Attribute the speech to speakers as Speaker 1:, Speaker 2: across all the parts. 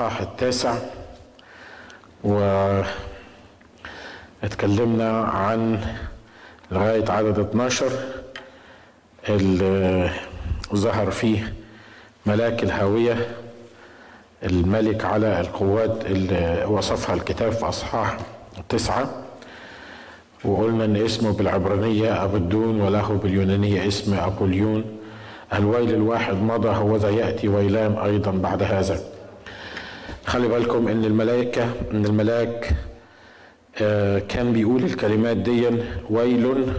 Speaker 1: الإصحاح التاسع واتكلمنا عن لغاية عدد 12 اللي ظهر فيه ملاك الهاوية الملك على القوات اللي وصفها الكتاب في أصحاح تسعة وقلنا إن اسمه بالعبرانية أبدون وله باليونانية اسم أبوليون. الويل الواحد مضى هوذا يأتي ويلام أيضا بعد هذا. خلي بالكم إن الملائكة إن الملاك آه كان بيقول الكلمات دي ويل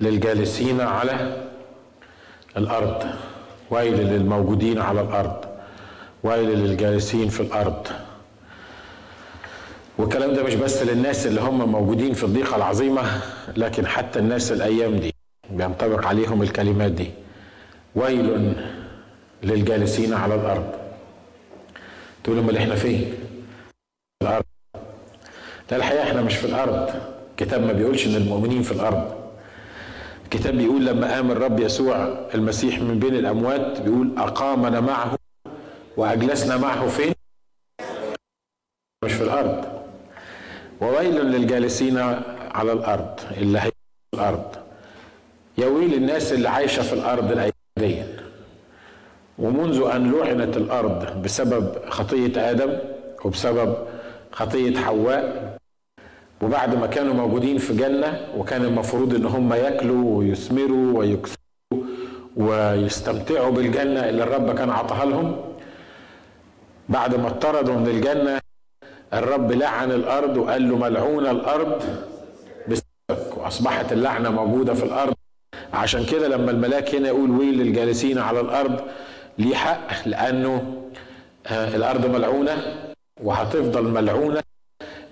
Speaker 1: للجالسين على الأرض ويل للموجودين على الأرض ويل للجالسين في الأرض. والكلام ده مش بس للناس اللي هم موجودين في الضيقة العظيمة لكن حتى الناس الأيام دي بينطبق عليهم الكلمات دي ويل للجالسين على الأرض. تقولوا أمال إحنا فين؟ الأرض. لا الحقيقة إحنا مش في الأرض. الكتاب ما بيقولش إن المؤمنين في الأرض. الكتاب بيقول لما قام الرب يسوع المسيح من بين الأموات بيقول أقامنا معه وأجلسنا معه فين؟ مش في الأرض. وويل للجالسين على الأرض اللي هي الأرض. يا ويل الناس اللي عايشة في الأرض الأيام دي ومنذ أن لعنت الأرض بسبب خطية آدم وبسبب خطية حواء وبعد ما كانوا موجودين في جنة وكان المفروض إن هم ياكلوا ويثمروا ويكسروا ويستمتعوا بالجنة اللي الرب كان عطاها لهم. بعد ما اطردوا من الجنة الرب لعن الأرض وقال له ملعونه الأرض بسببك وأصبحت اللعنة موجودة في الأرض. عشان كده لما الملاك هنا يقول ويل للجالسين على الأرض ليه حق لأنه آه الأرض ملعونة وهتفضل ملعونة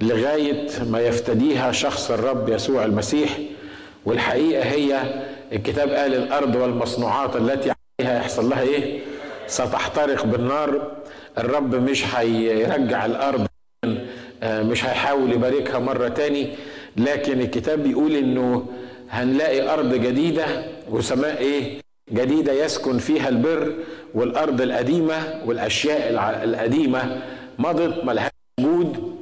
Speaker 1: لغاية ما يفتديها شخص الرب يسوع المسيح. والحقيقة هي الكتاب قال الأرض والمصنوعات التي عليها يحصل لها إيه؟ ستحترق بالنار. الرب مش هيرجع الأرض مش هيحاول يباركها مرة تاني. لكن الكتاب بيقول إنه هنلاقي أرض جديدة وسماء إيه؟ جديدة يسكن فيها البر. والأرض القديمة والأشياء القديمة مضت ملهاش وجود.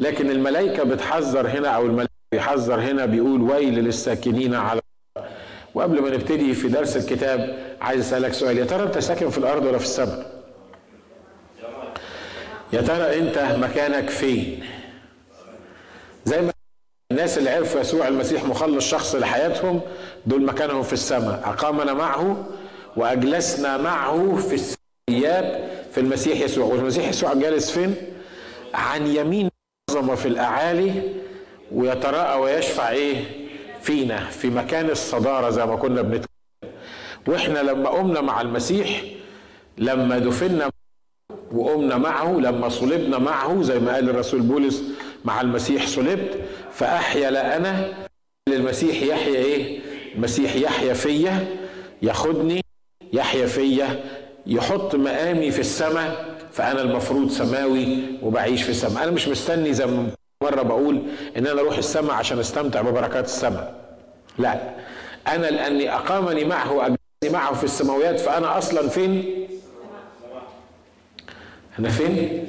Speaker 1: لكن الملائكة بتحذر هنا أو الملائكة بيحذر هنا بيقول ويل للساكنين على وقبل ما نبتدي في درس الكتاب عايز أسألك سؤال. يا ترى أنت ساكن في الأرض ولا في السماء؟ يا ترى أنت مكانك فين؟ زي ما الناس اللي عرفوا يسوع المسيح مخلص شخص لحياتهم دول مكانهم في السماء. أقامنا معه وأجلسنا معه في السماويات في المسيح يسوع. والمسيح يسوع جالس فين؟ عن يمين عظمه في الأعالي ويتراءى ويشفع إيه؟ فينا في مكان الصدارة زي ما كنا بنتكلم. وإحنا لما قمنا مع المسيح لما دفنا وقمنا معه لما صلبنا معه زي ما قال الرسول بولس مع المسيح صلبت فأحيا لا أنا للمسيح يحيا إيه؟ المسيح يحيا فيا ياخدني يحيا فيا يحط مقامي في السماء فأنا المفروض سماوي وبعيش في السماء أنا مش مستني زي مرة بقول إن أنا أروح السماء عشان أستمتع ببركات السماء لا أنا لاني أقامني معه واجلسني معه في السماويات فأنا أصلا فين؟ أنا فين؟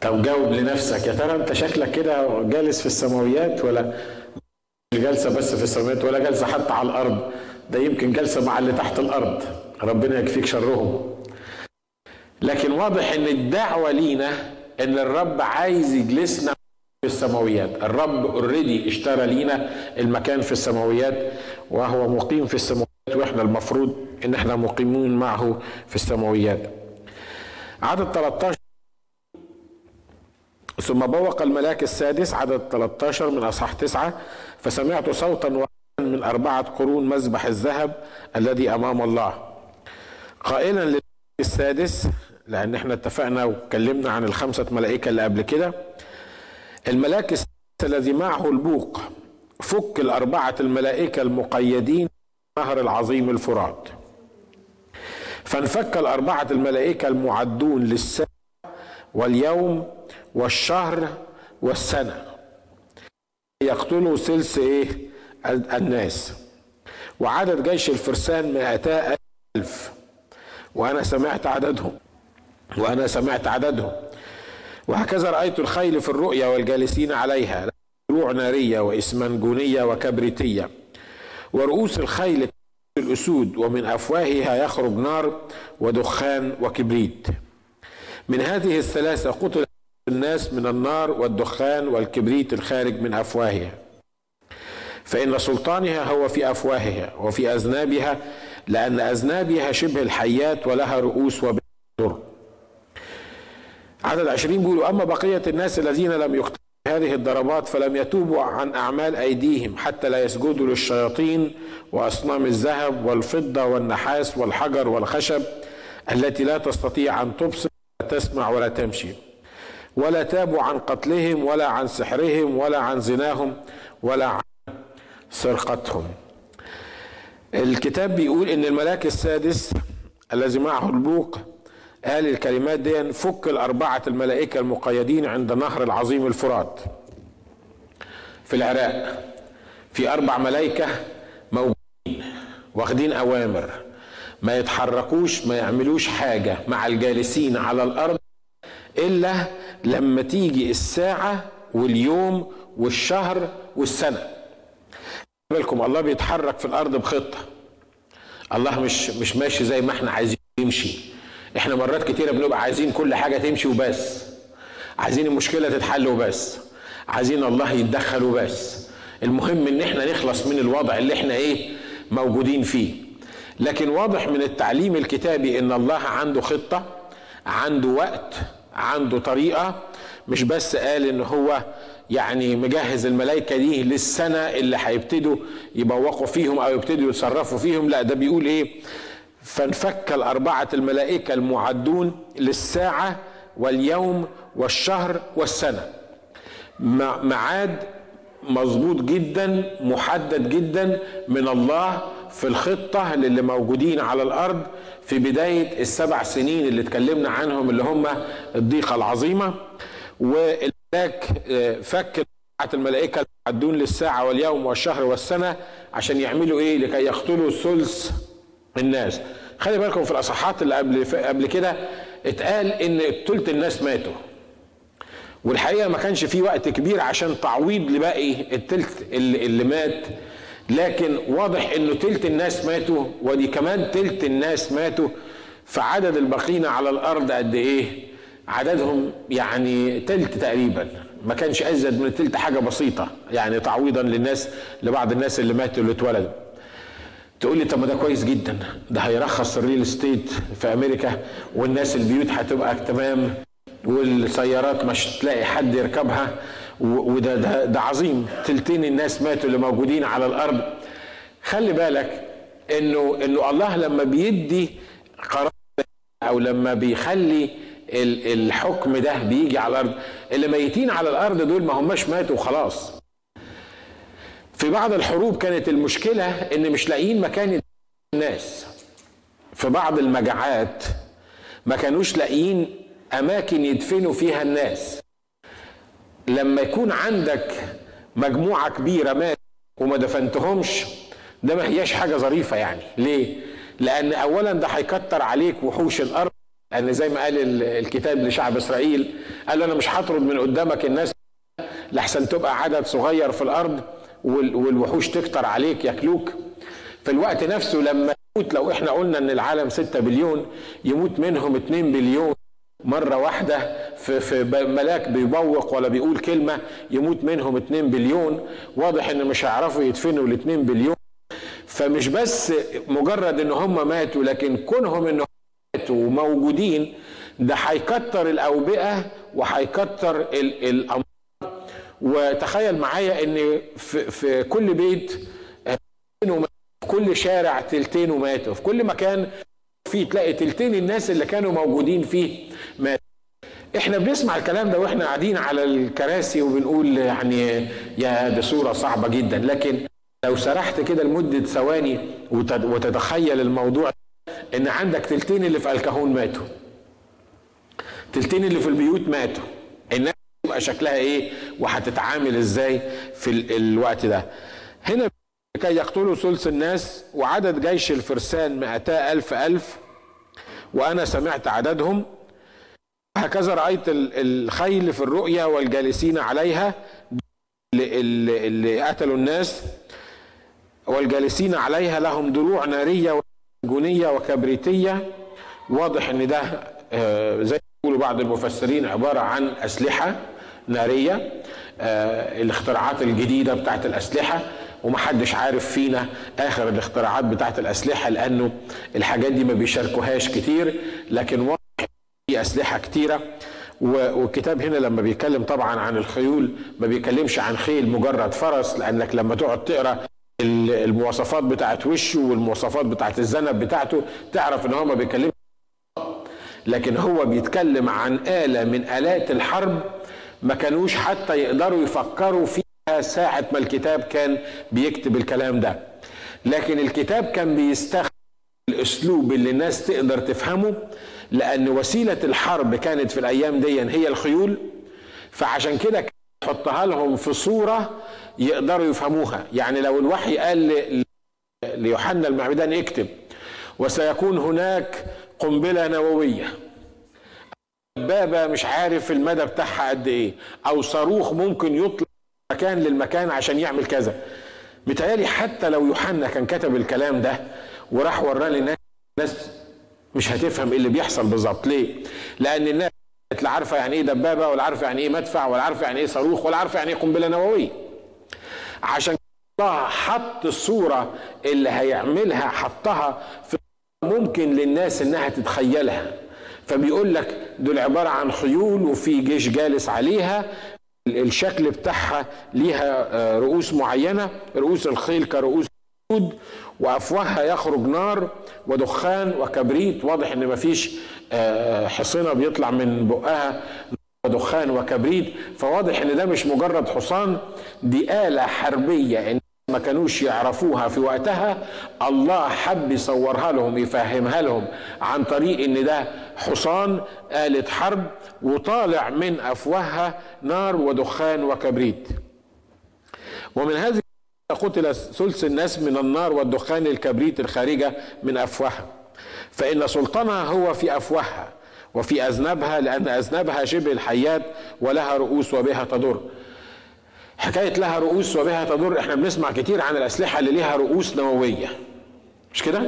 Speaker 1: طب جاوب لنفسك. يا ترى أنت شكلك كده جالس في السماويات ولا جالسة بس في السماويات ولا جالسة حتى على الأرض؟ ده يمكن جالسه مع اللي تحت الأرض. ربنا يكفيك شرهم. لكن واضح إن الدعوة لينا إن الرب عايز يجلسنا في السماويات. الرب اوريدي اشترى لينا المكان في السماويات وهو مقيم في السماويات وإحنا المفروض إن إحنا مقيمون معه في السماويات. عدد 13 ثم بوق الملاك السادس عدد 13 من أصحاح تسعة فسمعت صوتا أربعة قرون مذبح الذهب الذي أمام الله. قائلا للملاك السادس لأن إحنا اتفقنا واتكلمنا عن الخمسة ملائكة اللي قبل كده. الملاك السادس الذي معه البوق فك الأربعة الملائكة المقيدين النهر العظيم الفرات. فانفك الأربعة الملائكة المعدون للساعة واليوم والشهر والسنة. يقتلوا ثلث إيه؟ الناس. وعدد جيش الفرسان مائتا ألف. وأنا سمعت عددهم. وأنا سمعت عددهم. وهكذا رأيت الخيل في الرؤيا والجالسين عليها. دروع نارية وإسمنجونية وكبريتية. ورؤوس الخيل الأسود ومن أفواهها يخرج نار ودخان وكبريت. من هذه الثلاثة قتل الناس من النار والدخان والكبريت الخارج من أفواهها. فإن سلطانها هو في أفواهها وفي أذنابها لأن أذنابها شبه الحيات ولها رؤوس وبر عدد عشرين بيقولوا أما بقية الناس الذين لم يقتلوا هذه الضربات فلم يتوبوا عن أعمال أيديهم حتى لا يسجدوا للشياطين وأصنام الذهب والفضة والنحاس والحجر والخشب التي لا تستطيع أن تبصر ولا تسمع ولا تمشي. ولا تابوا عن قتلهم ولا عن سحرهم ولا عن زناهم ولا سرقتهم. الكتاب بيقول إن الملاك السادس الذي معه البوق قال الكلمات دي فك الأربعة الملائكة المقيدين عند نهر العظيم الفرات. في العراق في أربع ملائكة موجودين واخدين أوامر. ما يتحركوش ما يعملوش حاجة مع الجالسين على الأرض إلا لما تيجي الساعة واليوم والشهر والسنة. بالكم الله بيتحرك في الأرض بخطة. الله مش مش ماشي زي ما إحنا عايزين يمشي. إحنا مرات كتيرة بنبقى عايزين كل حاجة تمشي وبس. عايزين المشكلة تتحل وبس. عايزين الله يتدخل وبس. المهم إن إحنا نخلص من الوضع اللي إحنا إيه موجودين فيه. لكن واضح من التعليم الكتابي إن الله عنده خطة عنده وقت عنده طريقة. مش بس قال إن هو يعني مجهز الملائكة دي للسنة اللي هيبتدوا يبوقوا فيهم أو يبتدوا يتصرفوا فيهم. لا ده بيقول إيه؟ فانفك الأربعة الملائكة المعدون للساعة واليوم والشهر والسنة. معاد مظبوط جدا محدد جدا من الله في الخطة للي موجودين على الأرض في بداية السبع سنين اللي اتكلمنا عنهم اللي هم الضيقة العظيمة. والملاك فك الملائكة المعدون للساعة واليوم والشهر والسنة عشان يعملوا إيه؟ لكي يقتلوا ثلث الناس. خلي بالكم في الأصحاحات اللي قبل قبل كده اتقال إن ثلث الناس ماتوا. والحقيقة ما كانش في وقت كبير عشان تعويض لباقي الثلث اللي, اللي مات. لكن واضح انه ثلث الناس ماتوا ودي كمان ثلث الناس ماتوا. فعدد الباقين على الأرض قد إيه؟ عددهم يعني ثلث تقريبا. ما كانش أزيد من ثلث حاجة بسيطة يعني تعويضا للناس لبعض الناس اللي ماتوا اللي اتولدوا. تقول لي طب ما ده كويس جدا ده هيرخص الريل استيت في أمريكا والناس البيوت هتبقى تمام والسيارات مش تلاقي حد يركبها وده ده, ده عظيم. تلتين الناس ماتوا اللي موجودين على الأرض. خلي بالك إنه إنه الله لما بيدي قرار أو لما بيخلي الحكم ده بيجي على الأرض. اللي ميتين على الأرض دول ما هماش ماتوا وخلاص في بعض الحروب كانت المشكلة إن مش لاقيين مكان الناس. في بعض المجاعات ما كانوش لاقيين أماكن يدفنوا فيها الناس. لما يكون عندك مجموعة كبيرة مات وما دفنتهمش ده ما هياش حاجة ظريفة يعني. ليه؟ لأن اولا ده هيكتر عليك وحوش الأرض. لأن زي ما قال الكتاب لشعب إسرائيل قال أنا مش هطرد من قدامك الناس لحسن تبقى عدد صغير في الأرض والوحوش تكتر عليك ياكلوك. في الوقت نفسه لما يموت لو إحنا قلنا إن العالم 6 بليون يموت منهم 2 بليون مرة واحدة في, في ملاك بيبوق ولا بيقول كلمة يموت منهم 2 بليون. واضح إن مش هيعرفوا يدفنوا ال 2 بليون. فمش بس مجرد إن هم ماتوا لكن كونهم إن وموجودين ده هيكتر الأوبئة وهيكتر الأمراض. وتخيل معايا إن في, في كل بيت في كل شارع تلتين وماتوا في كل مكان فيه تلاقي تلتين الناس اللي كانوا موجودين فيه ماتوا. إحنا بنسمع الكلام ده وإحنا قاعدين على الكراسي وبنقول يعني يا دي صورة صعبة جدا. لكن لو سرحت كده لمدة ثواني وتتخيل الموضوع إن عندك تلتين اللي في الكهون ماتوا. تلتين اللي في البيوت ماتوا. الناس تبقى شكلها إيه؟ وهتتعامل إزاي في الوقت ده. هنا كي يقتلوا ثلث الناس وعدد جيش الفرسان مئتا ألف ألف وأنا سمعت عددهم. هكذا رأيت الخيل في الرؤيا والجالسين عليها اللي, قتلوا الناس والجالسين عليها لهم دروع نارية وجونية وكبريتية. واضح إن ده آه، زي يقولوا بعض المفسرين عبارة عن أسلحة نارية آه، الاختراعات الجديدة بتاعت الأسلحة ومحدش عارف فينا آخر الاختراعات بتاعت الأسلحة لأنه الحاجات دي ما بيشاركوهاش كتير لكن واضح في أسلحة كتيرة. والكتاب هنا لما بيتكلم طبعا عن الخيول ما بيتكلمش عن خيل مجرد فرس لأنك لما تقعد تقرأ المواصفات بتاعت وشه والمواصفات بتاعت الذنب بتاعته تعرف إن هو ما بيتكلمش لكن هو بيتكلم عن آلة من آلات الحرب ما كانوش حتى يقدروا يفكروا فيها ساعة ما الكتاب كان بيكتب الكلام ده. لكن الكتاب كان بيستخدم الأسلوب اللي الناس تقدر تفهمه لأن وسيلة الحرب كانت في الأيام دي هي الخيول فعشان كده يحطها لهم في صورة يقدروا يفهموها. يعني لو الوحي قال ليوحنا المعمدان اكتب وسيكون هناك قنبلة نووية دبابة مش عارف المدى بتاعها قد إيه. أو صاروخ ممكن يطلع مكان للمكان عشان يعمل كذا. متهيألي حتى لو يوحنا كان كتب الكلام ده وراح وراه للناس الناس مش هتفهم إيه اللي بيحصل بالظبط. ليه؟ لأن الناس لا عارفة يعني إيه دبابة ولا عارفة يعني إيه مدفع ولا عارفة يعني إيه صاروخ ولا عارفة يعني إيه قنبلة نووية. عشان الله حط الصورة اللي هيعملها حطها في ممكن للناس إنها تتخيلها. فبيقول لك دول عبارة عن خيول وفي جيش جالس عليها الشكل بتاعها ليها آه، رؤوس معينة رؤوس الخيل كرؤوس الاسود وافواهها يخرج نار ودخان وكبريت واضح إن مفيش آه، حصنه بيطلع من بقها. ودخان وكبريت فواضح إن ده مش مجرد حصان دي آلة حربية ما كانوش يعرفوها في وقتها. الله حب يصورها لهم يفهمها لهم عن طريق إن ده حصان آلة حرب وطالع من أفواهها نار ودخان وكبريت. ومن هذه قتل ثلث الناس من النار والدخان الكبريت الخارجة من أفواهها. فإن سلطانها هو في أفواهها. وفي أذنبها لأن أذنبها شبه الحيات ولها رؤوس وبها تضر. حكاية لها رؤوس وبها تضر إحنا بنسمع كتير عن الأسلحة اللي ليها رؤوس نووية. مش كده؟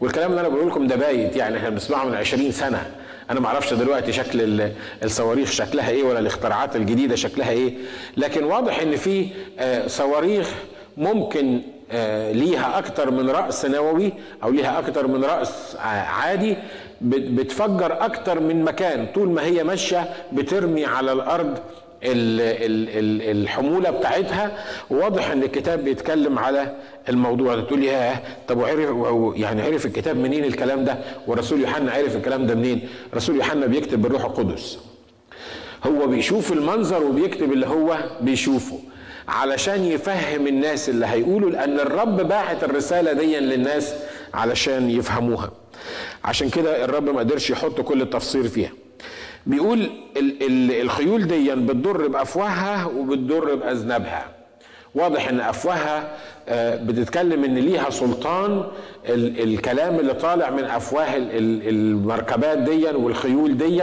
Speaker 1: والكلام اللي أنا بقول لكم ده بايت يعني إحنا بنسمعه من 20 سنة. أنا ما أعرفش دلوقتي شكل الصواريخ شكلها إيه ولا الاختراعات الجديدة شكلها إيه. لكن واضح إن في آه، صواريخ ممكن آه، ليها أكتر من رأس نووي أو ليها أكتر من رأس عادي. بتفجر أكتر من مكان. طول ما هي ماشية بترمي على الأرض الحمولة بتاعتها. واضح إن الكتاب بيتكلم على الموضوع ده. تقول ياه طب وعرف يعني عرف الكتاب منين الكلام ده؟ ورسول يوحنا عرف الكلام ده منين؟ رسول يوحنا بيكتب بالروح القدس. هو بيشوف المنظر وبيكتب اللي هو بيشوفه علشان يفهم الناس اللي هيقولوا لأن الرب باعت الرسالة دي للناس علشان يفهموها. عشان كده الرب ما قدرش يحط كل التفسير فيها. بيقول الخيول دي بتضر بأفواهها وبتضر باذنبها واضح إن أفواهها آه، بتتكلم إن ليها سلطان الكلام اللي طالع من أفواه المركبات دي والخيول دي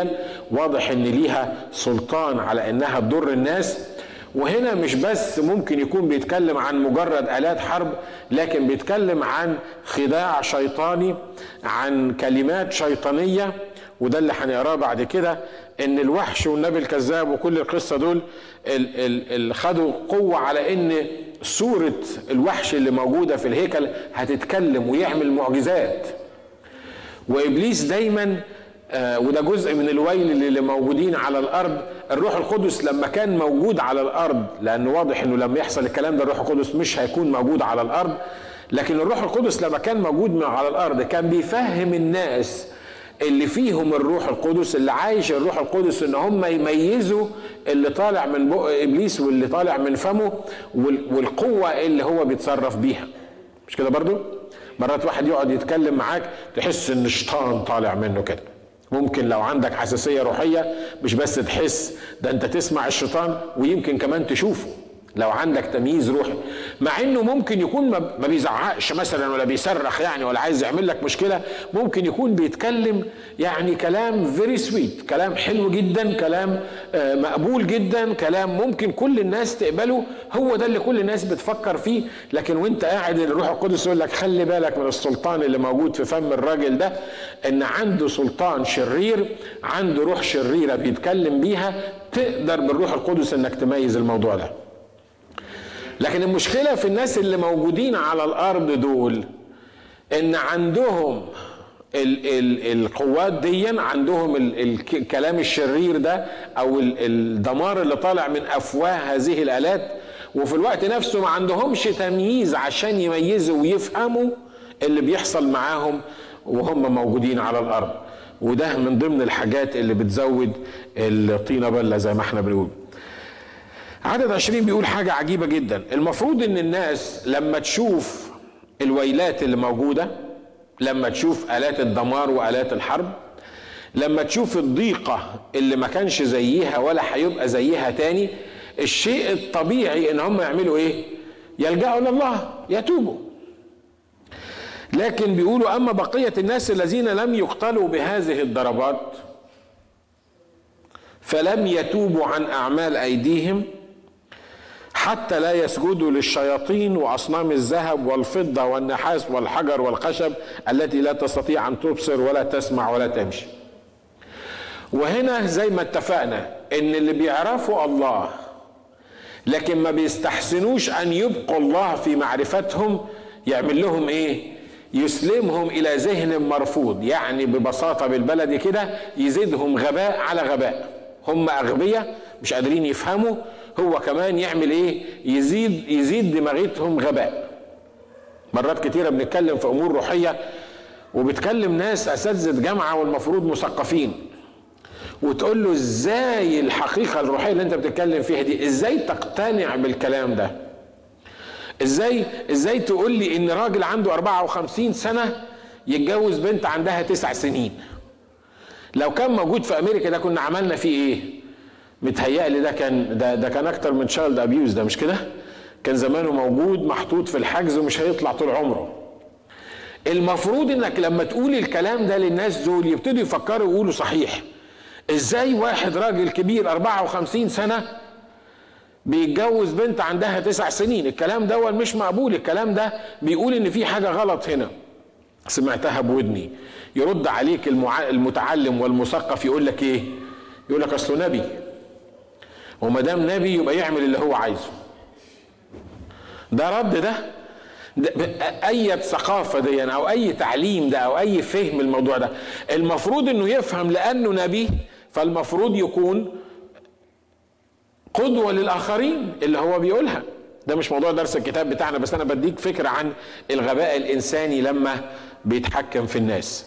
Speaker 1: واضح إن ليها سلطان على إنها تضر الناس. وهنا مش بس ممكن يكون بيتكلم عن مجرد آلات حرب لكن بيتكلم عن خداع شيطاني عن كلمات شيطانية. وده اللي هنقراه بعد كده إن الوحش والنبي الكذاب وكل القصة دول ال ال خدوا قوة على إن صورة الوحش اللي موجودة في الهيكل هتتكلم ويعمل معجزات. وإبليس دايما وده جزء من الويل اللي موجودين على الأرض. الروح القدس لما كان موجود على الأرض لأن واضح إنه لما يحصل الكلام ده الروح القدس مش هيكون موجود على الأرض. لكن الروح القدس لما كان موجود على الأرض كان بيفهم الناس اللي فيهم الروح القدس اللي عايش الروح القدس إن هم يميزوا اللي طالع من بق إبليس واللي طالع من فمه والقوة اللي هو بيتصرف بيها. مش كده برضو؟ مرات واحد يقعد يتكلم معاك تحس إن الشيطان طالع منه كده. ممكن لو عندك حساسية روحية مش بس تحس ده انت تسمع الشيطان ويمكن كمان تشوفه. لو عندك تمييز روحي. مع إنه ممكن يكون ما بيزعقش مثلا ولا بيصرخ يعني ولا عايز يعمل لك مشكلة ممكن يكون بيتكلم يعني كلام very sweet كلام حلو جدا كلام آه، مقبول جدا كلام ممكن كل الناس تقبله. هو ده اللي كل الناس بتفكر فيه. لكن وأنت قاعد الروح القدس يقول لك خلي بالك من السلطان اللي موجود في فم الراجل ده إن عنده سلطان شرير عنده روح شريرة بيتكلم بيها تقدر بالروح القدس إنك تميز الموضوع ده. لكن المشكلة في الناس اللي موجودين على الأرض دول إن عندهم ال ال القوات دي عندهم ال الكلام الشرير ده أو الدمار اللي طالع من أفواه هذه الآلات وفي الوقت نفسه ما عندهمش تمييز عشان يميزوا ويفهموا اللي بيحصل معاهم وهم موجودين على الأرض. وده من ضمن الحاجات اللي بتزود الطينة بلة زي ما إحنا بنقول. عدد عشرين بيقول حاجة عجيبة جدا. المفروض إن الناس لما تشوف الويلات اللي موجودة لما تشوف آلات الدمار وآلات الحرب لما تشوف الضيقة اللي ما كانش زيها ولا هيبقى زيها تاني الشيء الطبيعي إن هم يعملوا إيه؟ يلجأوا لله يتوبوا. لكن بيقولوا أما بقية الناس الذين لم يقتلوا بهذه الضربات فلم يتوبوا عن أعمال أيديهم حتى لا يسجدوا للشياطين وأصنام الذهب والفضة والنحاس والحجر والخشب التي لا تستطيع أن تبصر ولا تسمع ولا تمشي. وهنا زي ما اتفقنا إن اللي بيعرفوا الله لكن ما بيستحسنوش أن يبقوا الله في معرفتهم يعمل لهم إيه؟ يسلمهم إلى ذهن مرفوض يعني ببساطة بالبلدي كده يزيدهم غباء على غباء هم أغبياء مش قادرين يفهموا هو كمان يعمل إيه؟ يزيد يزيد دماغتهم غباء. مرات كتيرة بنتكلم في أمور روحية وبتكلم ناس أساتذة جامعة والمفروض مثقفين. وتقول له إزاي الحقيقة الروحية اللي أنت بتتكلم فيها دي؟ إزاي تقتنع بالكلام ده؟ إزاي إزاي تقول لي إن راجل عنده 54 سنة يتجوز بنت عندها تسع سنين؟ لو كان موجود في أمريكا ده كنا عملنا فيه إيه؟ متهيألي ده كان ده, ده كان أكتر من child abuse ده مش كده؟ كان زمانه موجود محطوط في الحجز ومش هيطلع طول عمره. المفروض إنك لما تقول الكلام ده للناس دول يبتدوا يفكروا يقولوا صحيح. إزاي واحد راجل كبير 54 سنة بيتجوز بنت عندها تسع سنين؟ الكلام ده مش مقبول الكلام ده بيقول إن في حاجة غلط هنا. سمعتها بودني. يرد عليك المتعلم والمثقف يقول لك إيه؟ يقول لك اصله نبي. وما دام نبي يبقى يعمل اللي هو عايزه. ده رد ده, ده أي ثقافة دي أو أي تعليم ده أو أي فهم الموضوع ده المفروض إنه يفهم لأنه نبي فالمفروض يكون قدوة للآخرين اللي هو بيقولها. ده مش موضوع درس الكتاب بتاعنا بس أنا بديك فكرة عن الغباء الإنساني لما بيتحكم في الناس.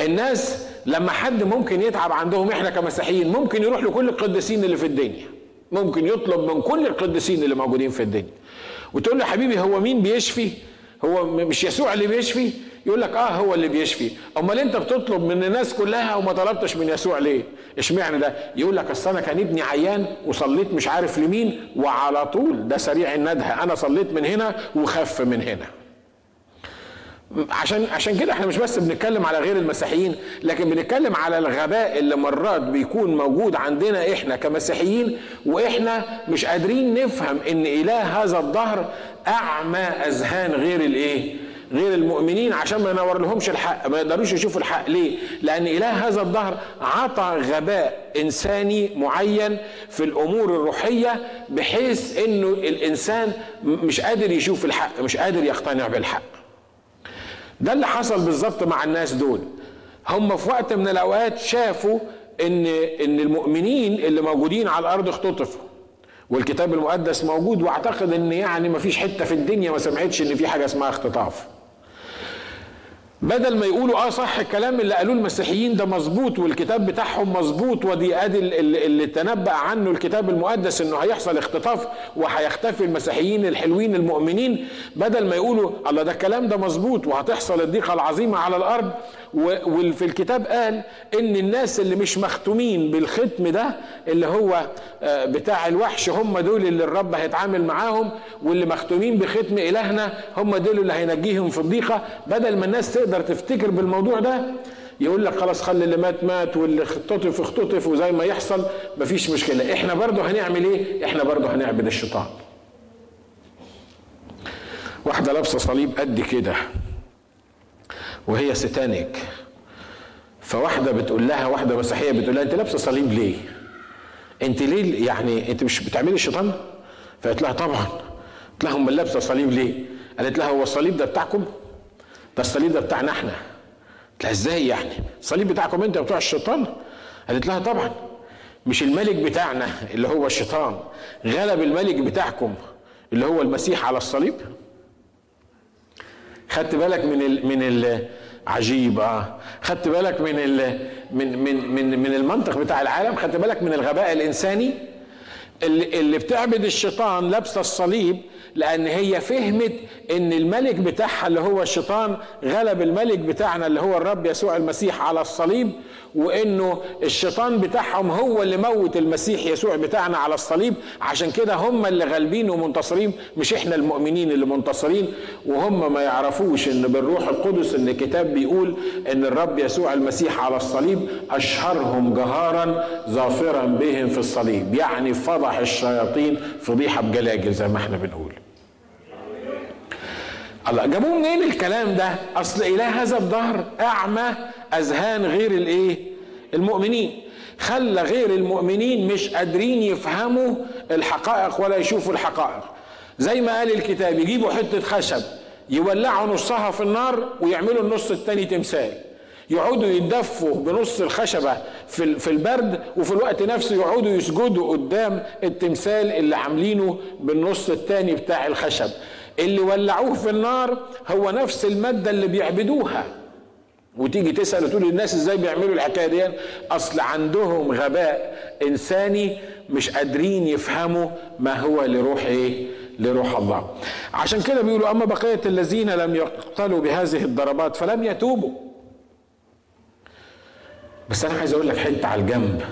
Speaker 1: الناس لما حد ممكن يتعب عندهم إحنا كمسيحيين ممكن يروح لكل القديسين اللي في الدنيا. ممكن يطلب من كل القديسين اللي موجودين في الدنيا. وتقول له حبيبي هو مين بيشفي؟ هو مش يسوع اللي بيشفي؟ يقول لك آه هو اللي بيشفي. أمال أنت بتطلب من الناس كلها وما طلبتش من يسوع ليه؟ إشمعنى ده؟ يقول لك أصل أنا كان ابني عيان وصليت مش عارف لمين وعلى طول ده سريع الندهة. أنا صليت من هنا وخف من هنا. عشان عشان كده إحنا مش بس بنتكلم على غير المسيحيين لكن بنتكلم على الغباء اللي مرات بيكون موجود عندنا إحنا كمسيحيين وإحنا مش قادرين نفهم إن إله هذا الظهر أعمى أذهان غير الإيه؟ غير المؤمنين عشان ما ينور لهمش الحق ما يقدروش يشوفوا الحق. ليه؟ لأن إله هذا الظهر عطى غباء إنساني معين في الأمور الروحية بحيث إنه الإنسان مش قادر يشوف الحق مش قادر يقتنع بالحق. ده اللي حصل بالظبط مع الناس دول. هم في وقت من الأوقات شافوا إن إن المؤمنين اللي موجودين على الأرض اختطفوا. والكتاب المقدس موجود وأعتقد إن يعني ما فيش حتة في الدنيا ما سمعتش إن في حاجة اسمها اختطاف. بدل ما يقولوا آه صح الكلام اللي قالوه المسيحيين ده مظبوط والكتاب بتاعهم مظبوط ودي آدي اللي, تنبأ عنه الكتاب المقدس إنه هيحصل اختطاف وهيختفي المسيحيين الحلوين المؤمنين. بدل ما يقولوا الله ده الكلام ده مظبوط وهتحصل الضيقة العظيمة على الأرض وفي الكتاب قال إن الناس اللي مش مختومين بالختم ده اللي هو آه، بتاع الوحش هم دول اللي الرب هيتعامل معاهم واللي مختومين بختم إلهنا هم دول اللي هينجيهم في الضيقة. بدل ما الناس تقدر تفتكر بالموضوع ده يقول لك خلاص خلي اللي مات مات واللي اختطف اختطف وزي ما يحصل مفيش مشكلة. إحنا برضه هنعمل إيه؟ إحنا برضه هنعبد الشيطان. واحدة لابسة صليب قد كده وهي ستانك. فواحدة بتقول لها واحدة مسيحية بتقول لها أنت لابسة صليب ليه؟ أنت ليه يعني أنت مش بتعملي الشيطان؟ فقالت لها طبعا. قلت لها أمال لابسة صليب ليه؟ قالت لها هو الصليب ده بتاعكم؟ ده الصليب ده بتاعنا إحنا. قلت لها إزاي يعني؟ الصليب بتاعكم انت بتوع الشيطان؟ قالت لها طبعا. مش الملك بتاعنا اللي هو الشيطان غلب الملك بتاعكم اللي هو المسيح على الصليب. خدت بالك من ال من ال عجيب آه خدت بالك من ال من من من من المنطق بتاع العالم؟ خدت بالك من الغباء الإنساني؟ اللي, اللي بتعبد الشيطان لابسه الصليب لأن هي فهمت ان الملك بتاعها اللي هو الشيطان غلب الملك بتاعنا اللي هو الرب يسوع المسيح على الصليب وإنه الشيطان بتاعهم هو اللي موت المسيح يسوع بتاعنا على الصليب. عشان كده هم اللي غالبين ومنتصرين مش إحنا المؤمنين اللي منتصرين. وهم ما يعرفوش إن بالروح القدس إن الكتاب بيقول إن الرب يسوع المسيح على الصليب أشهرهم جهارا ظافرا بهم في الصليب. يعني فضح الشياطين فضيحة بجلاجل زي ما إحنا بنقول. الله جابوه منين الكلام ده؟ أصل إله هذا الظهر أعمى أذهان غير الإيه؟ المؤمنين. خلى غير المؤمنين مش قادرين يفهموا الحقائق ولا يشوفوا الحقائق. زي ما قال الكتاب يجيبوا حتة خشب يولعوا نصها في النار ويعملوا النص التاني تمثال. يقعدوا يتدفوا بنص الخشبة في في البرد وفي الوقت نفسه يقعدوا يسجدوا قدام التمثال اللي عاملينه بالنص التاني بتاع الخشب. اللي ولعوه في النار هو نفس المادة اللي بيعبدوها. وتيجي تسأل وتقول الناس إزاي بيعملوا الحكاية دي؟ أصل عندهم غباء إنساني مش قادرين يفهموا ما هو لروح إيه؟ لروح الله. عشان كده بيقولوا أما بقية الذين لم يقتلوا بهذه الضربات فلم يتوبوا. بس أنا عايز أقول لك حتة على الجنب.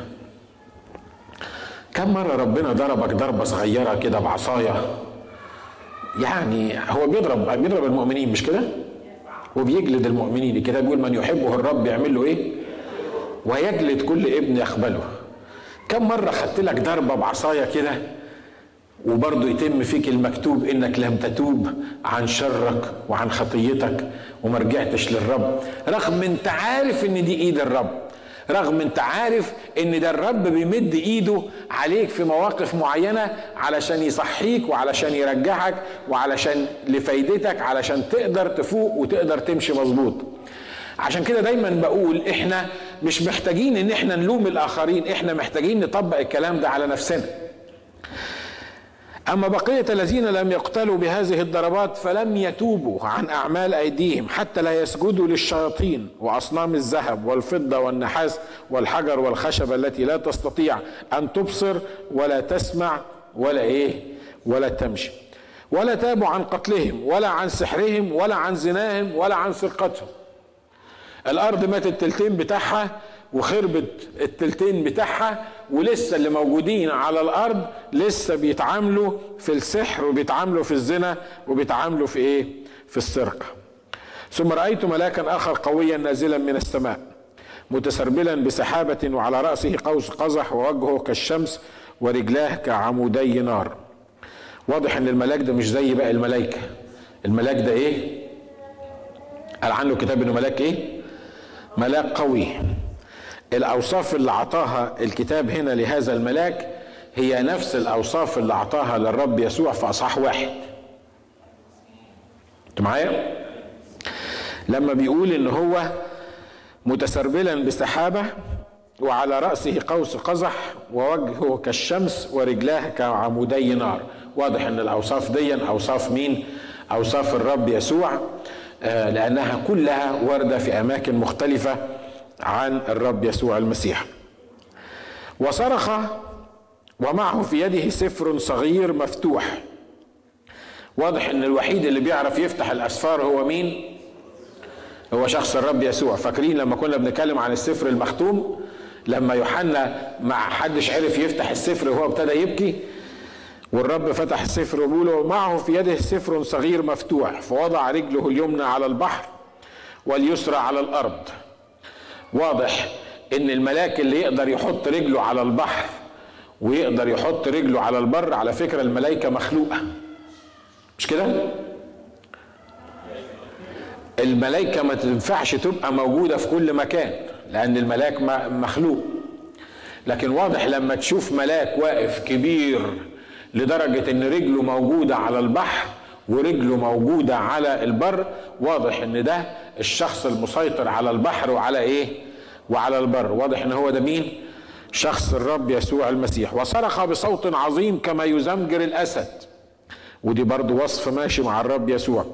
Speaker 1: كم مرة ربنا ضربك ضربة صغيرة كده بعصاية؟ يعني هو بيضرب بيضرب المؤمنين مش كده؟ وبيجلد المؤمنين. الكتاب بيقول من يحبه الرب يعمل له إيه؟ ويجلد كل ابن يقبله. كم مرة خدت لك ضربة بعصاية كده وبرضه يتم فيك المكتوب إنك لم تتوب عن شرك وعن خطيتك وما رجعتش للرب رغم أنت عارف إن دي إيد الرب. رغم انت عارف ان ده الرب بيمد ايده عليك في مواقف معينة علشان يصحيك وعلشان يرجعك وعلشان لفايدتك علشان تقدر تفوق وتقدر تمشي مظبوط. عشان كده دايما بقول إحنا مش محتاجين إن إحنا نلوم الآخرين إحنا محتاجين نطبق الكلام ده على نفسنا. أما بقية الذين لم يقتلوا بهذه الضربات فلم يتوبوا عن أعمال أيديهم حتى لا يسجدوا للشياطين وأصنام الذهب والفضة والنحاس والحجر والخشب التي لا تستطيع أن تبصر ولا تسمع ولا إيه ولا تمشي. ولا تابوا عن قتلهم ولا عن سحرهم ولا عن زناهم ولا عن سرقتهم الأرض مات التلتين بتاعها وخربت التلتين بتاعها ولسه اللي موجودين على الأرض لسه بيتعاملوا في السحر وبيتعاملوا في الزنا وبيتعاملوا في إيه؟ في السرقة. ثم رأيت ملاكا آخر قويا نازلا من السماء متسربلا بسحابة وعلى رأسه قوس قزح ووجهه كالشمس ورجلاه كعمودي نار. واضح إن الملاك ده مش زي باقي الملائكه الملاك ده إيه؟ قال عنه كتاب إنه ملاك إيه؟ ملاك قوي. الأوصاف اللي أعطاها الكتاب هنا لهذا الملاك هي نفس الأوصاف اللي أعطاها للرب يسوع في أصحاح واحد. انت معايا؟ لما بيقول إن هو متسربلا بسحابة وعلى رأسه قوس قزح ووجهه كالشمس ورجلاه كعمودي نار. واضح إن الأوصاف دي أوصاف مين؟ أوصاف الرب يسوع آه لأنها كلها وارده في أماكن مختلفة. عن الرب يسوع المسيح. وصرخ ومعه في يده سفر صغير مفتوح. واضح إن الوحيد اللي بيعرف يفتح الأسفار هو مين؟ هو شخص الرب يسوع. فاكرين لما كنا بنتكلم عن السفر المختوم؟ لما يوحنا ما حدش عرف يفتح السفر وهو ابتدى يبكي والرب فتح السفر وبيقول معه في يده سفر صغير مفتوح فوضع رجله اليمنى على البحر واليسرى على الأرض. واضح إن الملاك اللي يقدر يحط رجله على البحر ويقدر يحط رجله على البر على فكرة الملائكة مخلوقة. مش كده؟ الملائكة ما تنفعش تبقى موجودة في كل مكان لأن الملاك مخلوق. لكن واضح لما تشوف ملاك واقف كبير لدرجة إن رجله موجودة على البحر ورجله موجودة على البر واضح إن ده الشخص المسيطر على البحر وعلى إيه؟ وعلى البر. واضح إن هو ده مين؟ شخص الرب يسوع المسيح. وصرخ بصوت عظيم كما يزمجر الأسد. ودي برضو وصف ماشي مع الرب يسوع.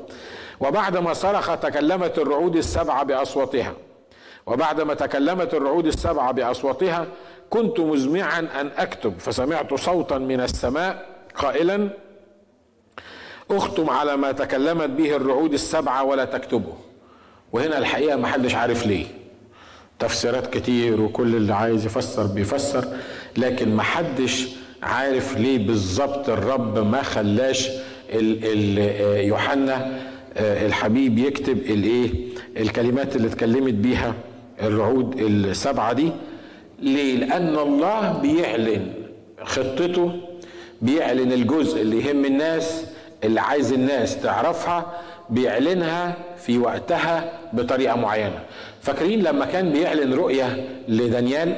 Speaker 1: وبعدما صرخ تكلمت الرعود السبعه بأصواتها. وبعدما تكلمت الرعود السبعه بأصواتها كنت مزمعا أن أكتب فسمعت صوتا من السماء قائلا اختم على ما تكلمت به الرعود السبعة ولا تكتبه. وهنا الحقيقة ما حدش عارف ليه. تفسيرات كتير وكل اللي عايز يفسر بيفسر لكن ما حدش عارف ليه بالظبط الرب ما خلاش يوحنا الحبيب يكتب الايه الكلمات اللي اتكلمت بيها الرعود السبعة دي. ليه؟ لأن الله بيعلن خطته بيعلن الجزء اللي يهم الناس اللي عايز الناس تعرفها بيعلنها في وقتها بطريقة معينة. فاكرين لما كان بيعلن رؤية لدانيال؟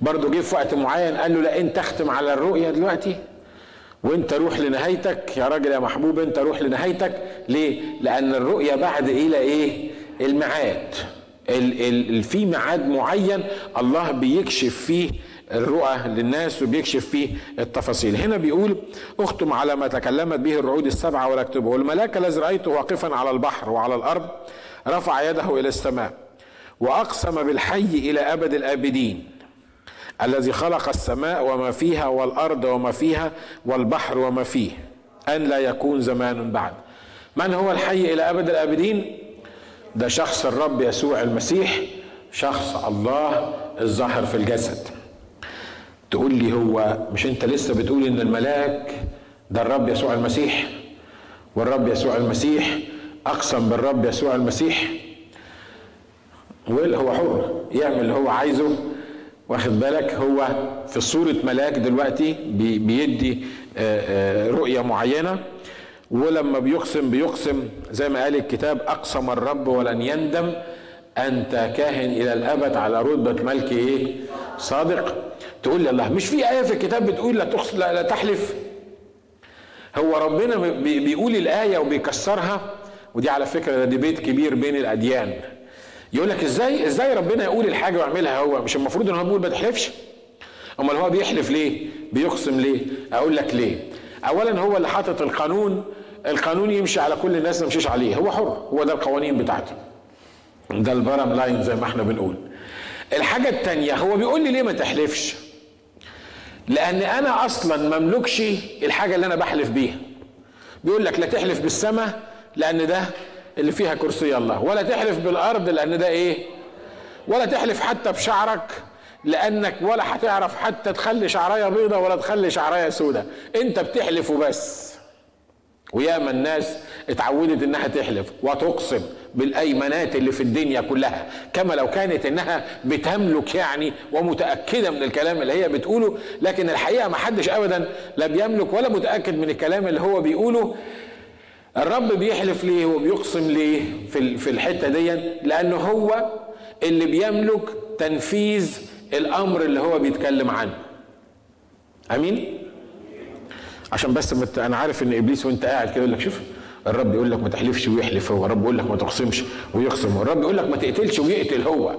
Speaker 1: برضه جه في وقت معين قال له لا انت اختم على الرؤية دلوقتي وانت روح لنهايتك. يا راجل يا محبوب انت روح لنهايتك. ليه؟ لأن الرؤية بعد إلى إيه؟ الميعاد. في ميعاد معين الله بيكشف فيه الرؤى للناس وبيكشف فيه التفاصيل. هنا بيقول أختم على ما تكلمت به الرعود السبعة ولا اكتبه والملاك الذي رأيته واقفا على البحر وعلى الأرض رفع يده إلى السماء وأقسم بالحي إلى أبد الآبدين الذي خلق السماء وما فيها والأرض وما فيها والبحر وما فيه أن لا يكون زمان بعد. من هو الحي إلى أبد الآبدين؟ ده شخص الرب يسوع المسيح شخص الله الظاهر في الجسد. تقول لي هو مش انت لسه بتقول ان الملاك ده الرب يسوع المسيح؟ والرب يسوع المسيح أقسم بالرب يسوع المسيح. هو حر يعمل اللي هو عايزه. واخد بالك؟ هو في صورة ملاك دلوقتي بيدي رؤية معينة. ولما بيقسم بيقسم. زي ما قال الكتاب أقسم الرب ولن يندم. أنت كاهن إلى الأبد على رتبة ملك إيه صادق؟ تقول لي الله مش في آية في الكتاب بتقول لا, لا, تحلف؟ هو ربنا بيقول الآية وبيكسرها ودي على فكرة ده ديبيت كبير بين الأديان. يقول لك إزاي إزاي ربنا يقول الحاجة ويعملها؟ هو مش المفروض إن هو بيقول ما تحلفش؟ أمال هو بيحلف ليه؟ بيقسم ليه؟ أقول لك ليه. اولا هو اللي حاطط القانون القانون يمشي على كل الناس ما يمشيش عليه. هو حر هو ده القوانين بتاعته. ده البرم لاين زي ما إحنا بنقول. الحاجة التانية هو بيقول لي ليه ما تحلفش؟ لأن أنا أصلا مملكش الحاجة اللي أنا بحلف بيها. بيقول لك لا تحلف بالسماء لأن ده اللي فيها كرسي الله. ولا تحلف بالأرض لأن ده إيه؟ ولا تحلف حتى بشعرك لأنك ولا هتعرف حتى تخلي شعرايه بيضة ولا تخلي شعرايه سودة. أنت بتحلف وبس. وياما الناس اتعودت إنها تحلف وتقسم بالايمانات اللي في الدنيا كلها كما لو كانت إنها بتملك يعني ومتأكدة من الكلام اللي هي بتقوله لكن الحقيقة ما حدش ابدا لا بيملك ولا متأكد من الكلام اللي هو بيقوله. الرب بيحلف ليه وبيقسم ليه في في الحتة دي؟ لأنه هو اللي بيملك تنفيذ الأمر اللي هو بيتكلم عنه. آمين؟ عشان بس مت... أنا عارف إن إبليس وأنت قاعد كده يقول لك شوف الرب يقول لك ما تحلفش ويحلف هو الرب يقول لك ما تقسمش ويقسم الرب يقول لك ما تقتلش ويقتل هو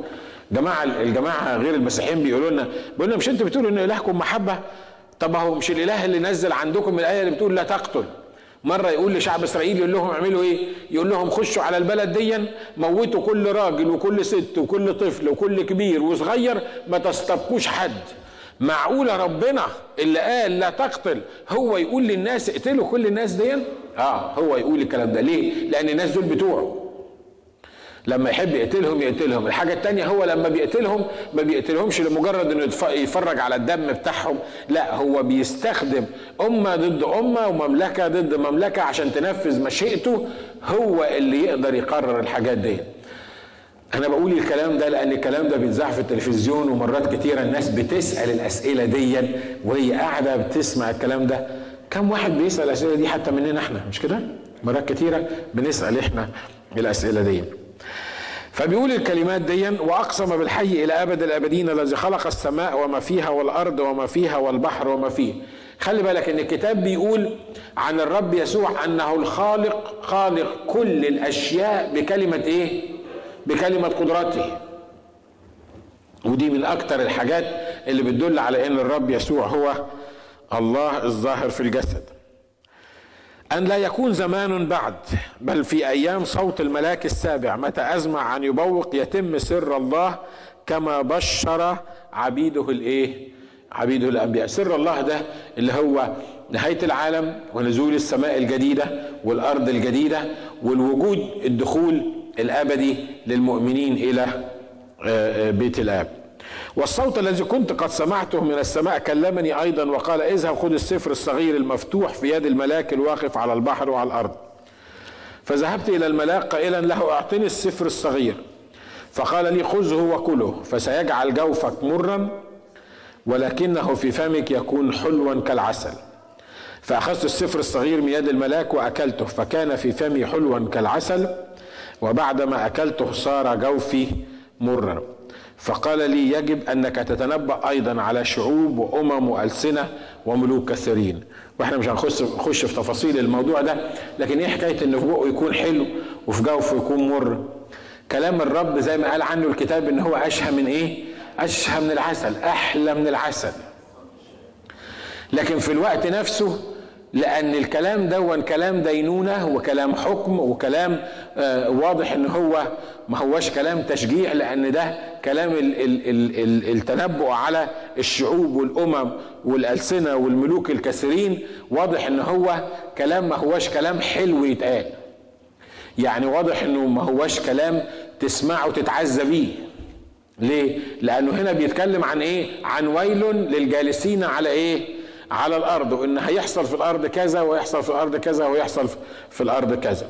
Speaker 1: جماعة الجماعة غير المسيحيين بيقولوا لنا بيقولوا مش أنتوا بتقولوا إن إلهكم محبة طب هو مش الإله اللي نزل عندكم الآية اللي بتقول لا تقتل مرة يقول لشعب إسرائيل يقول لهم اعملوا إيه؟ يقول لهم خشوا على البلد دي موتوا كل راجل وكل ست وكل طفل وكل كبير وصغير ما تستبقوش حد. معقولة ربنا اللي قال لا تقتل هو يقول للناس اقتلوا كل الناس دي؟ آه هو يقول الكلام ده ليه؟ لأن الناس دول بتوعه. لما يحب يقتلهم يقتلهم الحاجة التانية هو لما بيقتلهم ما بيقتلهمش لمجرد إنه يتفرج على الدم بتاعهم لا هو بيستخدم أمة ضد أمة ومملكة ضد مملكة عشان تنفذ مشيئته هو اللي يقدر يقرر الحاجات دي أنا بقول الكلام ده لأن الكلام ده بيتذاع في التلفزيون ومرات كتيرة الناس بتسأل الأسئلة دي وهي قاعدة بتسمع الكلام ده. كم واحد بيسأل الأسئلة دي حتى مننا إحنا؟ مش كده؟ مرات كتيرة بنسأل إحنا الأسئلة دي فبيقول الكلمات دي وأقسم بالحي إلى أبد الأبدين الذي خلق السماء وما فيها والأرض وما فيها والبحر وما فيه. خلي بالك إن الكتاب بيقول عن الرب يسوع أنه الخالق خالق كل الأشياء بكلمة إيه؟ بكلمة قدرته ودي من أكتر الحاجات اللي بتدل على إن الرب يسوع هو الله الظاهر في الجسد. أن لا يكون زمان بعد بل في أيام صوت الملاك السابع متى أزمع أن يبوق يتم سر الله كما بشر عبيده الإيه؟ عبيده الأنبياء. سر الله ده اللي هو نهاية العالم ونزول السماء الجديدة والأرض الجديدة والوجود الدخول الأبدي للمؤمنين إلى بيت الآب. والصوت الذي كنت قد سمعته من السماء كلمني أيضا وقال اذهب خذ السفر الصغير المفتوح في يد الملاك الواقف على البحر وعلى الأرض. فذهبت إلى الملاك قائلا له أعطني السفر الصغير. فقال لي خذه وكله فسيجعل جوفك مرا ولكنه في فمك يكون حلوا كالعسل. فأخذت السفر الصغير من يد الملاك وأكلته فكان في فمي حلوا كالعسل وبعدما اكلته صار جوفي مرا. فقال لي يجب أنك تتنبأ أيضا على شعوب وأمم وألسنة وملوك كثيرين. وإحنا مش هنخش نخش في تفاصيل الموضوع ده لكن إيه حكاية إن في بقه يكون حلو وفي جوفه يكون مر؟ كلام الرب زي ما قال عنه الكتاب إن هو أشهى من إيه؟ أشهى من العسل أحلى من العسل. لكن في الوقت نفسه لأن الكلام ده كلام دينونة وكلام حكم وكلام آه واضح إن هو ما هوش كلام تشجيع لأن ده كلام ال ال ال ال التنبؤ على الشعوب والأمم والألسنة والملوك الكثيرين. واضح إن هو كلام ما هوش كلام حلو يتقال. يعني واضح إنه ما هوش كلام تسمعه تتعزى بيه. ليه؟ لأنه هنا بيتكلم عن إيه؟ عن ويل للجالسين على إيه؟ على الأرض وإن هيحصل في الأرض كذا ويحصل في الأرض كذا ويحصل في الأرض كذا.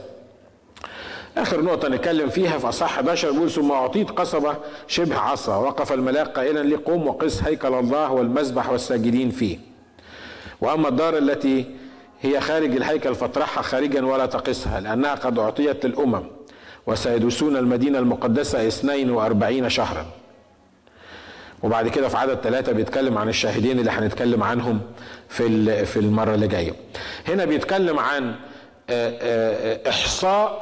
Speaker 1: آخر نقطة نتكلم فيها في اصح 11 بيقول ثم أعطيت قصبة شبه عصا وقف الملاك قائلا لي قم وقس هيكل الله والمذبح والساجدين فيه. وأما الدار التي هي خارج الهيكل فاطرحها خارجا ولا تقسها لأنها قد أعطيت للأمم وسيدوسون المدينة المقدسة 42 شهرا. وبعد كده في عدد ثلاثة بيتكلم عن الشاهدين اللي هنتكلم عنهم في في المرة اللي جاية. هنا بيتكلم عن إحصاء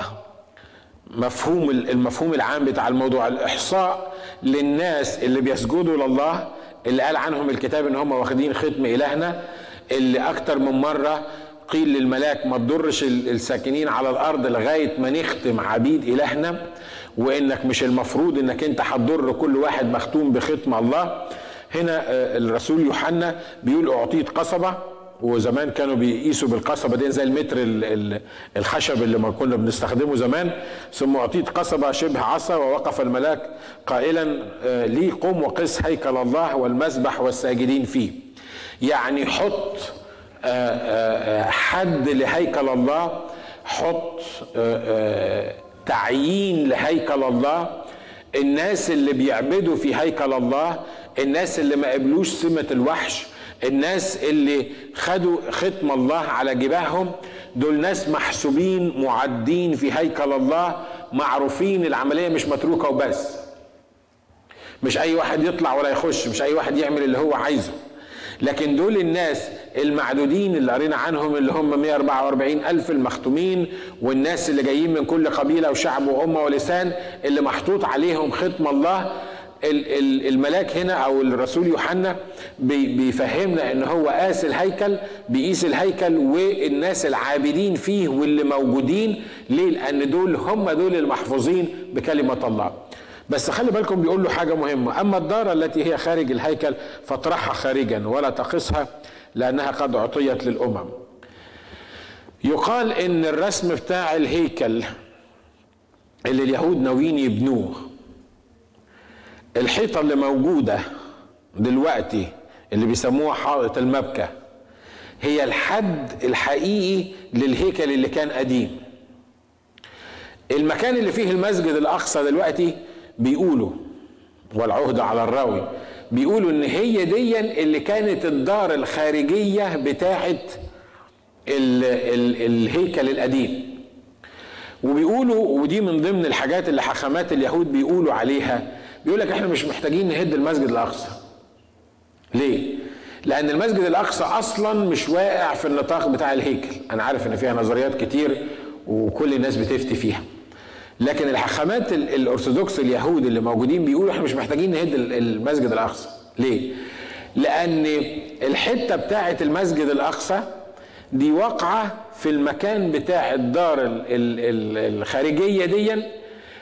Speaker 1: مفهوم المفهوم العام بتاع الموضوع الإحصاء للناس اللي بيسجدوا لله اللي قال عنهم الكتاب إن هم واخدين ختم إلهنا اللي أكتر من مرة قيل للملاك ما تضرش الساكنين على الأرض لغاية ما نختم عبيد إلهنا وإنك مش المفروض إنك أنت هتضر كل واحد مختوم بختم الله. هنا الرسول يوحنا بيقول أعطيت قصبة وزمان كانوا بيقيسوا بالقصبة دي زي المتر الخشب اللي ما كنا بنستخدمه زمان. ثم أعطيت قصبة شبه عصا ووقف الملاك قائلا لي قم وقس هيكل الله والمذبح والساجدين فيه. يعني حط حد لهيكل الله حط تعيين لهيكل الله. الناس اللي بيعبدوا في هيكل الله الناس اللي ما قبلوش سمة الوحش الناس اللي خدوا ختم الله على جباههم دول ناس محسوبين معدين في هيكل الله معروفين العملية مش متروكة وبس. مش أي واحد يطلع ولا يخش مش أي واحد يعمل اللي هو عايزه. لكن دول الناس المعدودين اللي قرينا عنهم اللي هم 144 ألف المختومين والناس اللي جايين من كل قبيلة وشعب وأمة ولسان اللي محطوط عليهم ختم الله الملاك هنا أو الرسول يوحنا بيفهمنا إن هو قاس الهيكل بيقيس الهيكل والناس العابدين فيه واللي موجودين ليه؟ لأن دول هم دول المحفوظين بكلمة الله. بس خلي بالكم بيقول له حاجة مهمة. أما الدار التي هي خارج الهيكل فاطرحها خارجا ولا تقصها لأنها قد أعطيت للأمم. يقال إن الرسم بتاع الهيكل اللي اليهود ناويين يبنوه الحيطة اللي موجودة دلوقتي اللي بيسموها حائط المبكى هي الحد الحقيقي للهيكل اللي كان قديم. المكان اللي فيه المسجد الأقصى دلوقتي بيقولوا والعهد على الراوي بيقولوا إن هي دي اللي كانت الدار الخارجية بتاعت ال ال الهيكل القديم. وبيقولوا ودي من ضمن الحاجات اللي حكمات اليهود بيقولوا عليها بيقول لك إحنا مش محتاجين نهد المسجد الأقصى. ليه؟ لأن المسجد الأقصى أصلا مش واقع في النطاق بتاع الهيكل. أنا عارف إن فيها نظريات كتير وكل الناس بتفتي فيها. لكن الحكمات الأرثوذكس اليهود اللي موجودين بيقولوا إحنا مش محتاجين نهد المسجد الأقصى. ليه؟ لأن الحتة بتاعه المسجد الأقصى دي واقعة في المكان بتاع الدار الخارجية دي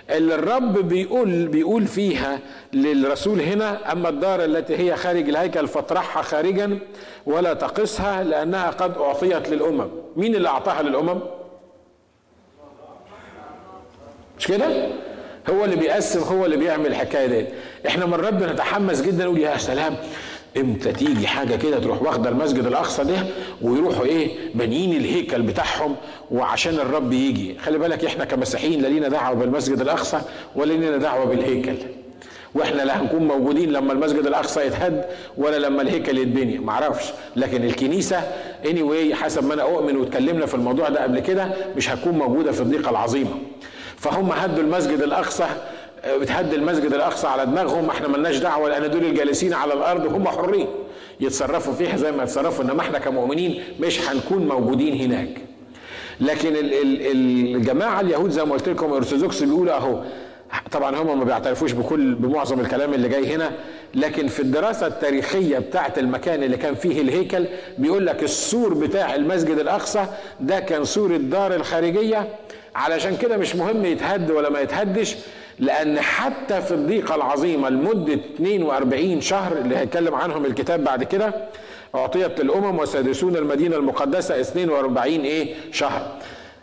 Speaker 1: اللي الرب بيقول بيقول فيها للرسول هنا أما الدار التي هي خارج الهيكل فاطرحها خارجا ولا تقسها لأنها قد أعطيت للأمم. مين اللي أعطاها للأمم؟ مش كده؟ هو اللي بيقسم هو اللي بيعمل الحكاية دي إحنا من رب نتحمس جدا نقول يا سلام إمتى تيجي حاجة كده تروح واخدة المسجد الأقصى ده ويروحوا إيه بانيين الهيكل بتاعهم وعشان الرب يجي. خلي بالك إحنا كمسيحيين لا لينا دعوة بالمسجد الأقصى ولا لينا دعوة بالهيكل. وإحنا لا هنكون موجودين لما المسجد الأقصى يتهد ولا لما الهيكل يتبني. معرفش لكن الكنيسة اني anyway حسب ما أنا أؤمن واتكلمنا في الموضوع ده قبل كده مش هتكون موجودة في الضيقة العظيمة. فهم هدوا المسجد الأقصى بتهد المسجد الأقصى على دماغهم إحنا ملناش دعوة لأن دول الجالسين على الأرض هم حرين. يتصرفوا فيها زي ما يتصرفوا إنما إحنا كمؤمنين مش هنكون موجودين هناك. لكن الجماعة اليهود زي ما قلت لكم الأرثوذكس بيقولوا أهو طبعا هم ما بيعترفوش بكل بمعظم الكلام اللي جاي هنا لكن في الدراسة التاريخية بتاعة المكان اللي كان فيه الهيكل بيقول لك السور بتاع المسجد الأقصى ده كان سور الدار الخارجية علشان كده مش مهم يتهد ولا ما يتهدش لأن حتى في الضيقة العظيمة لمدة 42 شهر اللي هيتكلم عنهم الكتاب بعد كده أعطيت للأمم وسادسون المدينة المقدسة 42 إيه؟ شهر.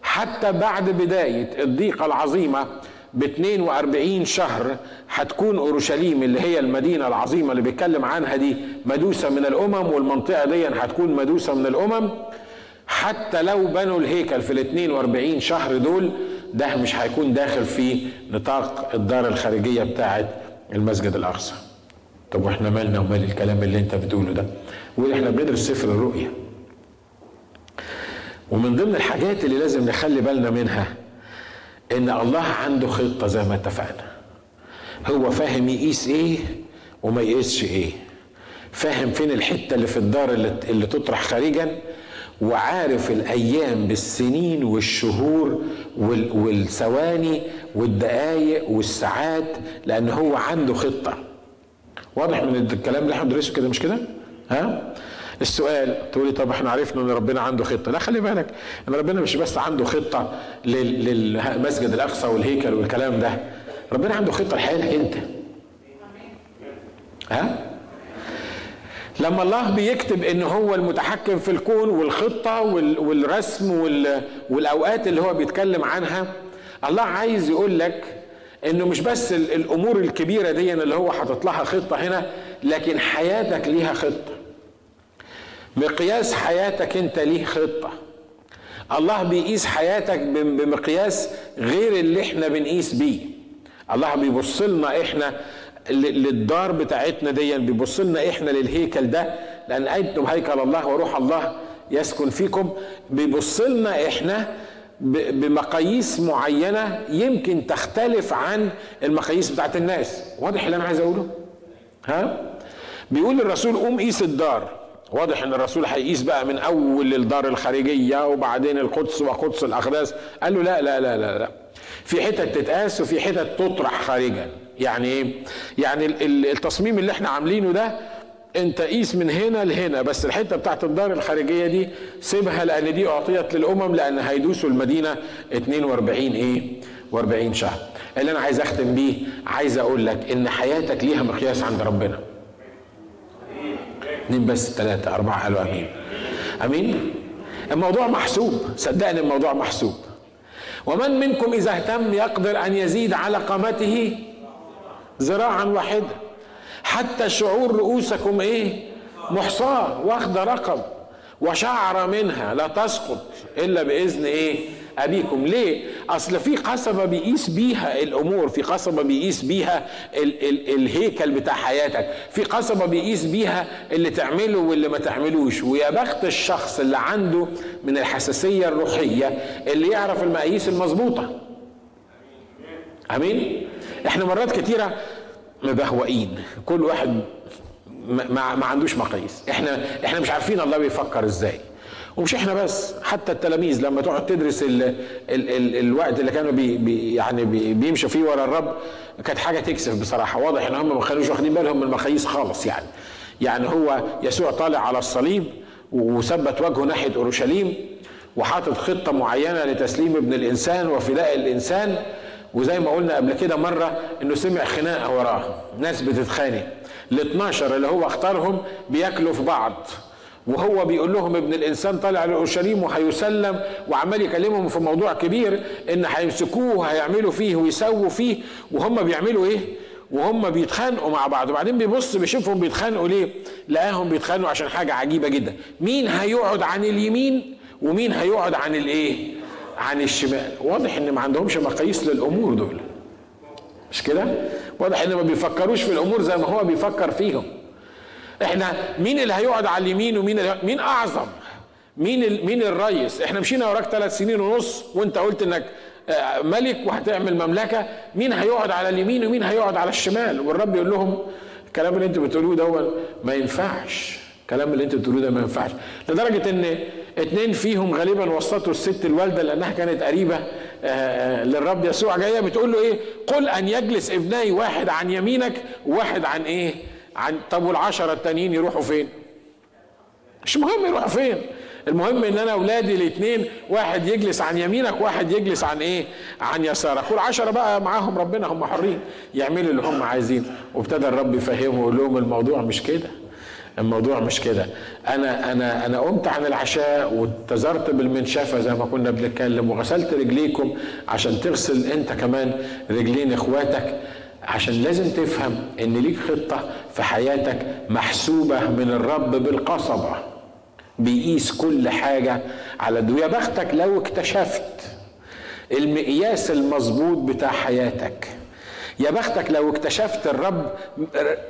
Speaker 1: حتى بعد بداية الضيقة العظيمة ب 42 شهر هتكون أورشليم اللي هي المدينة العظيمة اللي بيتكلم عنها دي مدوسة من الأمم والمنطقة دي هتكون مدوسة من الأمم. حتى لو بنوا الهيكل في ال 42 شهر دول ده مش هيكون داخل في نطاق الدار الخارجية بتاعه المسجد الأقصى. طب وإحنا مالنا ومال الكلام اللي انت بتقوله ده؟ وإحنا بندرس سفر الرؤيا. ومن ضمن الحاجات اللي لازم نخلي بالنا منها إن الله عنده خطة زي ما اتفقنا هو فاهم يقيس إيه وما يقيسش إيه فاهم فين الحتة اللي في الدار اللي, اللي تطرح خارجا وعارف الأيام بالسنين والشهور والثواني والدقايق والساعات لأن هو عنده خطة. واضح من الكلام اللي إحنا بندرسه كده مش كده؟ ها؟ السؤال تقولي طب إحنا عرفنا إن ربنا عنده خطة. لا خلي بالك إن ربنا مش بس عنده خطة للمسجد الأقصى والهيكل والكلام ده. ربنا عنده خطة لحياتك أنت. ها؟ لما الله بيكتب إن هو المتحكم في الكون والخطة والرسم والأوقات اللي هو بيتكلم عنها الله عايز يقول لك إنه مش بس الأمور الكبيرة دي اللي هو حاطط لها خطة هنا لكن حياتك ليها خطة. مقياس حياتك أنت ليه خطة. الله بيقيس حياتك بمقياس غير اللي إحنا بنقيس بيه. الله بيبص لنا إحنا للدار بتاعتنا دي بيبص لنا إحنا للهيكل ده لأن أنتم هيكل الله وروح الله يسكن فيكم. بيبص لنا إحنا بمقاييس معينة يمكن تختلف عن المقاييس بتاعت الناس. واضح اللي أنا عايز أقوله؟ ها؟ بيقول الرسول قوم قيس الدار. واضح إن الرسول هيقيس بقى من أول الدار الخارجية وبعدين القدس وقدس الأقداس. قال له لا لا لا لا لا. في حتت تتقاس وفي حتت تطرح خارجا. يعني إيه يعني التصميم اللي إحنا عاملينه ده انت قيس من هنا لهنا بس الحتة بتاعت الدار الخارجية دي سيبها لأن دي أعطيت للأمم لأن هيدوسوا المدينة 42 إيه؟ و40 شهر. اللي أنا عايز أختم بيه عايز أقول لك إن حياتك ليها مقياس عند ربنا. اثنين بس ثلاثة أربعة قالوا أمين. أمين؟ الموضوع محسوب. صدقني الموضوع محسوب. ومن منكم إذا اهتم يقدر أن يزيد على قامته ذراعا واحدة حتى شعور رؤوسكم إيه؟ محصاه واخدة رقم. وشعر منها لا تسقط إلا بإذن إيه؟ أبيكم. ليه؟ أصل في قصبة بيقيس بيها الأمور في قصبة بيقيس بيها ال ال الهيكل بتاع حياتك في قصبة بيقيس بيها اللي تعمله واللي ما تعملوش. ويا بخت الشخص اللي عنده من الحساسية الروحية اللي يعرف المقاييس المظبوطة. أمين؟ إحنا مرات كتيرة مبهوئين. كل واحد ما, ما عندوش مقاييس. إحنا إحنا مش عارفين الله بيفكر إزاي. ومش إحنا بس حتى التلاميذ لما تقعد تدرس ال ال ال الوقت اللي كانوا بي بي يعني بي بيمشوا فيه ورا الرب كانت حاجة تكسف بصراحة. واضح إن هم ما كانوش واخدين بالهم من المقاييس خالص يعني. يعني هو يسوع طالع على الصليب وثبت وجهه ناحية أورشليم وحاطط خطة معينة لتسليم ابن الإنسان وفداء الإنسان. وزي ما قلنا قبل كده مرة إنه سمع خناقة وراه ناس بتتخانق ال 12 اللي هو اختارهم بياكلوا في بعض وهو بيقول لهم ابن الإنسان طالع لأورشليم وهيسلم وعمال يكلمهم في موضوع كبير إن هيمسكوه وهيعملوا فيه ويسووا فيه وهم بيعملوا إيه؟ وهم بيتخانقوا مع بعض وبعدين بيبص بيشوفهم بيتخانقوا ليه؟ لقاهم بيتخانقوا عشان حاجة عجيبة جدا مين هيقعد عن اليمين ومين هيقعد عن الإيه؟ عن الشمال. واضح إن ما عندهمش مقاييس للأمور دول. مش كده؟ واضح إن ما بيفكروش في الأمور زي ما هو بيفكر فيهم. إحنا مين اللي هيقعد على اليمين ومين اللي مين أعظم؟ مين. مين الريس؟ إحنا مشينا وراك ثلاث سنين ونص وأنت قلت إنك ملك وهتعمل مملكة. مين هيقعد على اليمين ومين هيقعد على الشمال؟ والرب يقول لهم الكلام اللي أنتوا بتقولوه ده ما ينفعش. الكلام اللي أنتوا بتقولوه ده ما ينفعش. لدرجة إن اتنين فيهم غالبا وسطوا الست الوالدة لأنها كانت قريبة للرب يسوع. جاية بتقول له إيه؟ قل أن يجلس ابني واحد عن يمينك وواحد عن إيه؟ عن طب والعشرة التانيين يروحوا فين؟ مش مهم يروحوا فين؟ المهم إن أنا أولادي الاثنين واحد يجلس عن يمينك واحد يجلس عن إيه؟ عن يسارك. والعشرة بقى معاهم ربنا هم حرين. يعملوا اللي هم عايزين. وابتدى الرب يفهمه ويقول لهم الموضوع مش كده. الموضوع مش كده. أنا أنا أنا قمت عن العشاء واتزرت بالمنشفة زي ما كنا بنتكلم وغسلت رجليكم عشان تغسل أنت كمان رجلين إخواتك عشان لازم تفهم إن ليك خطة في حياتك محسوبة من الرب بالقصبة. بيقيس كل حاجة على دو يا بختك لو اكتشفت المقياس المظبوط بتاع حياتك يا بختك لو اكتشفت الرب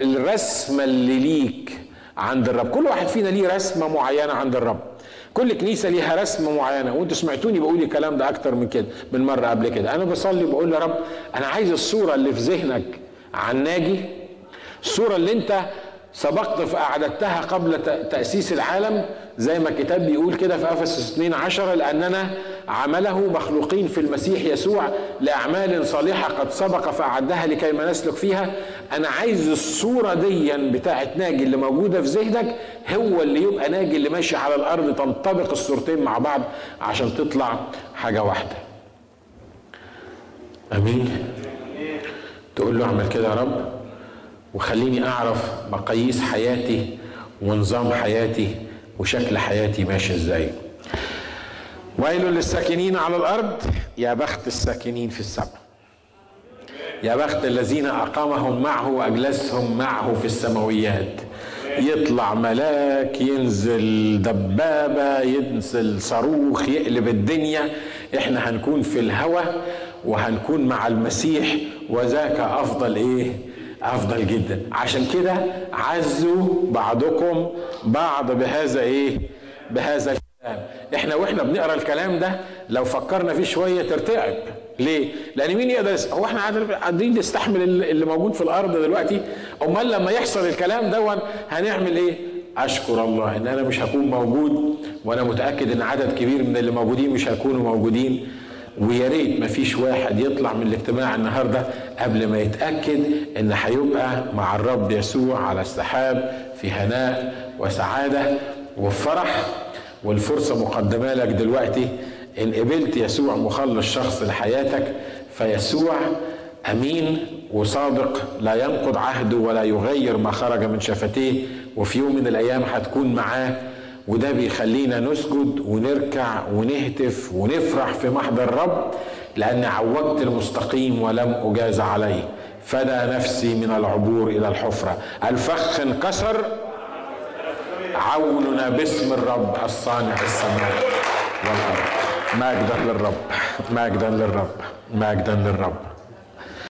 Speaker 1: الرسمة اللي ليك عند الرب. كل واحد فينا ليه رسمة معينة عند الرب. كل كنيسة ليها رسمة معينة. وانتوا سمعتوني بقول الكلام ده أكتر من كده من مرة قبل كده. أنا بصلي بقول يا رب أنا عايز الصورة اللي في ذهنك عن ناجي الصورة اللي أنت سبقت فأعددتها قبل تأسيس العالم. زي ما الكتاب بيقول كده في أفسس 2 عشرة لأننا عمله مخلوقين في المسيح يسوع لأعمال صالحة قد سبق فأعدها لكي ما نسلك فيها. أنا عايز الصورة دي بتاعت ناجي اللي موجودة في ذهنك هو اللي يبقى ناجي اللي ماشي على الأرض تنطبق الصورتين مع بعض عشان تطلع حاجة واحدة. أمين؟ تقول له اعمل كده يا رب وخليني أعرف مقاييس حياتي ونظام حياتي وشكل حياتي ماشي إزاي. ويل للساكنين على الأرض يا بخت الساكنين في السماء. يا بخت الذين أقامهم معه وأجلسهم معه في السماويات. يطلع ملاك ينزل دبابة ينزل صاروخ يقلب الدنيا. إحنا هنكون في الهوى وهنكون مع المسيح وذاك أفضل إيه؟ أفضل جدا. عشان كده عزوا بعضكم بعض بهذا إيه؟ بهذا الكلام. إحنا وإحنا بنقرأ الكلام ده لو فكرنا فيه شوية ترتعب. ليه؟ لأن مين يقدر هو إحنا قاعدين نستحمل اللي موجود في الأرض دلوقتي؟ أمال لما يحصل الكلام دون هنعمل إيه؟ أشكر الله إن أنا مش هكون موجود وأنا متأكد إن عدد كبير من اللي موجودين مش هيكونوا موجودين. ويا ريت ما فيش واحد يطلع من الاجتماع النهارده قبل ما يتأكد إن هيبقى مع الرب يسوع على السحاب في هناء وسعادة وفرح. والفرصة مقدمة لك دلوقتي. إن قبلت يسوع مخلص شخص لحياتك فيسوع أمين وصادق لا ينقض عهده ولا يغير ما خرج من شفتيه وفي يوم من الأيام هتكون معاه وده بيخلينا نسجد ونركع ونهتف ونفرح في محضر الرب لأني عوجت المستقيم ولم أجاز عليه. فدى نفسي من العبور إلى الحفرة. الفخ انكسر. عوننا باسم الرب الصانع السماء والأرض. مجدا للرب مجدا للرب مجدا للرب.